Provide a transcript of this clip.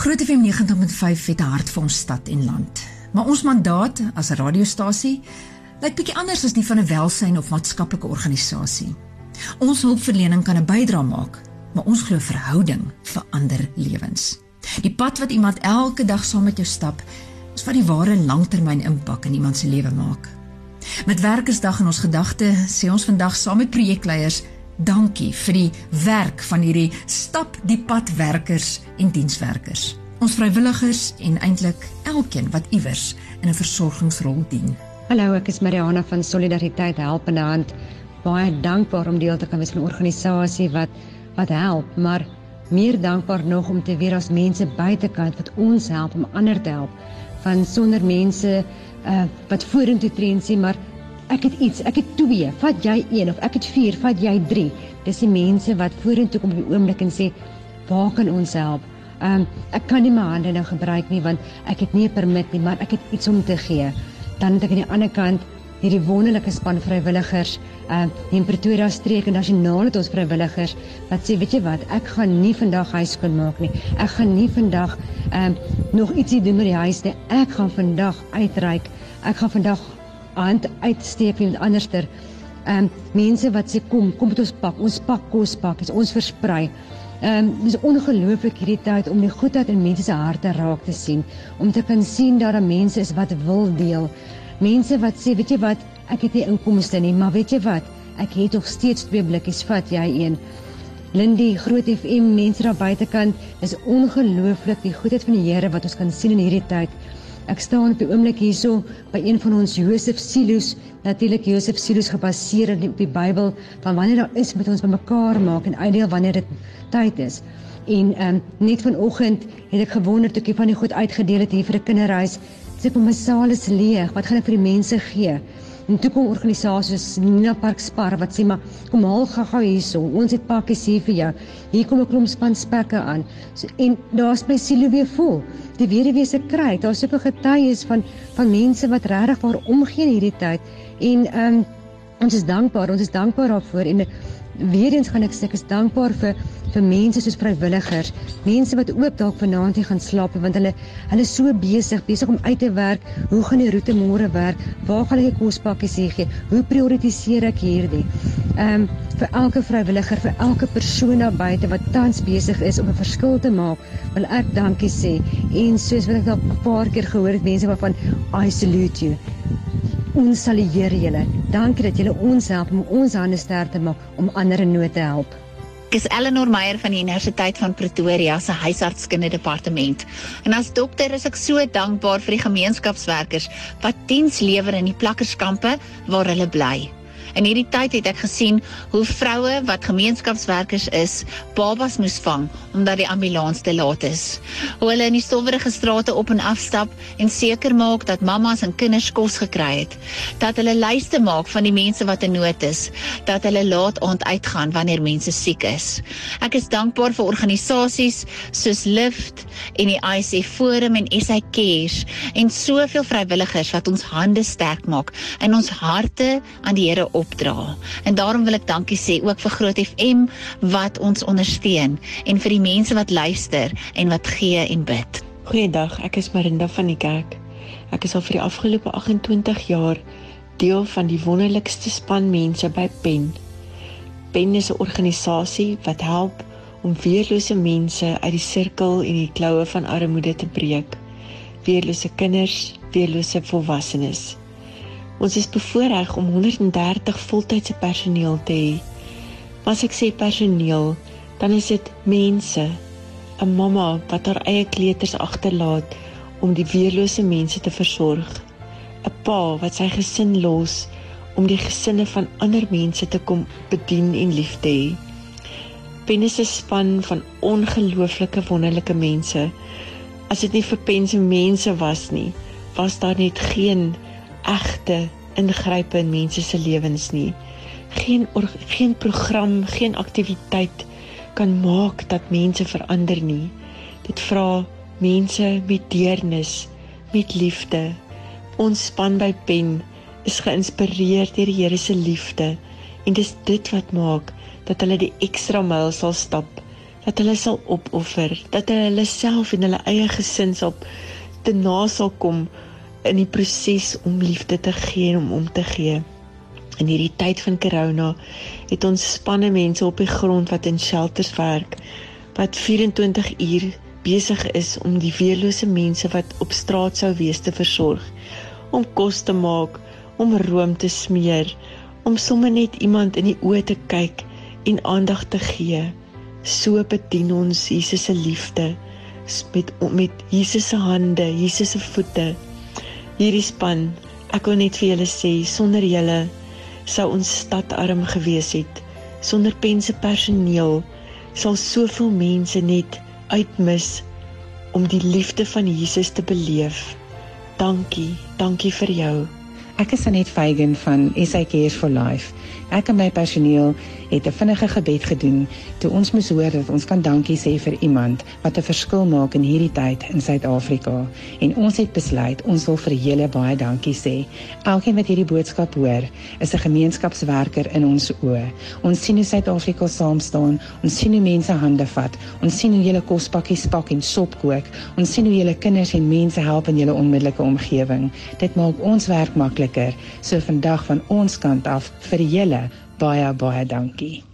Groot FM 90.5 het 'n hart vir ons stad en land. Maar ons mandaat as 'n radiostasie lyk bietjie anders as die van 'n welsyn of maatskaplike organisasie. Ons hulpverlening kan 'n bydrae maak, maar ons glo verhouding verander lewens. Die pad wat iemand elke dag saam met jou stap, is wat die ware langtermyn impak in iemand se lewe maak. Met Werkersdag in ons gedagte, sê ons vandag saam met projekleiers dankie vir die werk van hierdie stap die pad werkers en dienswerkers. Ons vrywilligers en eintlik elkeen wat iewers in 'n versorgingsrol dien. Hallo, ek is Mariana van Solidariteit Helpende Hand. Baie dankbaar om deel te kan wees van 'n organisasie wat wat help, maar meer dankbaar nog om te weer as mense buitekant wat ons help om ander te help. Van sonder mense uh, wat vorentoe tree en sê maar ek het iets, ek het 2, vat jy 1 of ek het 4, vat jy 3. Dis die mense wat vorentoe kom op die oomblik en sê, "Waar kan ons help?" Ehm um, ek kan nie my hande nou gebruik nie want ek het nie 'n permit nie, maar ek het iets om te gee. Dan het ek aan die ander kant hierdie wonderlike span vrywilligers uh, in Pretoria streek en nasionaal het ons vrywilligers wat sê, "Weet jy wat, ek gaan nie vandag huis skoon maak nie. Ek gaan nie vandag um, nog ietsie doen met die huis nie. Ek gaan vandag uitreik. Ek gaan vandag hand uitsteek vir iemand anderster. Ehm um, mense wat sê kom, kom met ons pak, ons pak kos pak, ons versprei. Ehm um, dis ongelooflik hierdie tyd om die goedheid in mense se harte raak te sien, om te kan sien dat daar mense is wat wil deel. Mense wat sê, weet jy wat, ek het nie inkomste nie, maar weet jy wat, ek het nog steeds twee blikkies, vat jy een. Lindy Groot FM mense daar buitekant, is ongelooflik die goedheid van die Here wat ons kan sien in hierdie tyd. Ek staan op die oomblik hierso by een van ons Josef Silos, natuurlik Josef Silos gebaseer op die Bybel van wanneer daar is met ons bymekaar maak en uitdeel wanneer dit tyd is. En ehm um, net vanoggend het ek gewonder toe ek van die goed uitgedeel het hier vir 'n kinderreis. Sê vir my saal is leeg. Wat gaan ek vir die mense gee? En toe kom organisasies Nina Park Spar wat sê maar kom haal gou-gou hierso. Ons het pakkies hier vir jou. Hier kom 'n klomp spanspekke aan. So, en daar's my siele weer vol. Die weduwee se kry. Daar's soveel getuies van van mense wat regtig waar omgee in hierdie tyd. En ehm um, ons is dankbaar. Ons is dankbaar daarvoor en weer eens gaan ek sê ek is dankbaar vir vir mense soos vrywilligers, mense wat ook dalk vanaand nie gaan slaap want hulle hulle is so besig, besig om uit te werk. Hoe gaan die roete môre werk? Waar gaan ek kospakkies gee? Hoe prioritiseer ek hierdie? Ehm um, vir elke vrywilliger, vir elke persoon daar buite wat tans besig is om 'n verskil te maak, wil ek dankie sê. En soos wat ek al 'n paar keer gehoor het, mense waarvan I salute you. Ons sal julle. Dankie dat julle ons help om ons hande sterk te maak om ander in nood te help. Ek is Eleanor Meyer van die Universiteit van Pretoria se huisartskunde departement. En as dokter is ek so dankbaar vir die gemeenskapswerkers wat diens lewer in die plakkerskampe waar hulle bly. In hierdie tyd het ek gesien hoe vroue wat gemeenskapswerkers is, babas moes vang omdat die ambulans te laat is. Hoe hulle in die stowwerige strate op en af stap en seker maak dat mammas en kinders kos gekry het. Dat hulle lyste maak van die mense wat in nood is, dat hulle laat aand uitgaan wanneer mense siek is. Ek is dankbaar vir organisasies soos Lift en die IC Forum en SA Cares en soveel vrywilligers wat ons hande sterk maak en ons harte aan die Here opdra. En daarom wil ek dankie sê ook vir Groot FM wat ons ondersteun en vir die mense wat luister en wat gee en bid. Goeiedag, ek is Marinda van die kerk. Ek is al vir die afgelope 28 jaar deel van die wonderlikste span mense by Pen. Pen is 'n organisasie wat help om weerlose mense uit die sirkel en die kloue van armoede te breek. Weerlose kinders, weerlose volwassenes. Ons is bevoorreg om 130 voltydse personeel te hê. As ek sê personeel, dan is dit mense, 'n mamma wat haar eie kleuters agterlaat om die weerlose mense te versorg, 'n pa wat sy gesin los om die gesinne van ander mense te kom bedien en lief te hê. Pense span van ongelooflike wonderlike mense. As dit nie vir pense mense was nie, was daar net geen egte ingrype in mense se lewens nie. Geen geen program, geen aktiwiteit kan maak dat mense verander nie. Dit vra mense met deernis, met liefde. Ons span by Pen is geïnspireer deur die Here se liefde en dis dit wat maak dat hulle die ekstra myl sal stap dat hulle sal opoffer, dat hulle hulle self en hulle eie gesin sal te na sal kom in die proses om liefde te gee en om om te gee. In hierdie tyd van corona het ons spanne mense op die grond wat in shelters werk wat 24 uur besig is om die weerlose mense wat op straat sou wees te versorg, om kos te maak, om room te smeer, om sommer net iemand in die oë te kyk en aandag te gee. So bedien ons Jesus se liefde met met Jesus se hande, Jesus se voete. Hierdie span, ek wil net vir julle sê, sonder julle sou ons stad arm gewees het. Sonder pense personeel sal soveel mense net uitmis om die liefde van Jesus te beleef. Dankie, dankie vir jou. Ek is Anet Feigen van SA Cares for Life. Ek en my personeel het 'n vinnige gebed gedoen toe ons moes hoor dat ons kan dankie sê vir iemand wat 'n verskil maak in hierdie tyd in Suid-Afrika. En ons het besluit ons wil vir julle baie dankie sê. Elkeen wat hierdie boodskap hoor, is 'n gemeenskapswerker in ons oë. Ons sien hoe Suid-Afrika saam staan. Ons sien hoe mense hande vat. Ons sien hoe julle kospakkies pak en sop kook. Ons sien hoe julle kinders en mense help in julle onmiddellike omgewing. Dit maak ons werk makliker. So vandag van ons kant af vir julle baie baie dankie.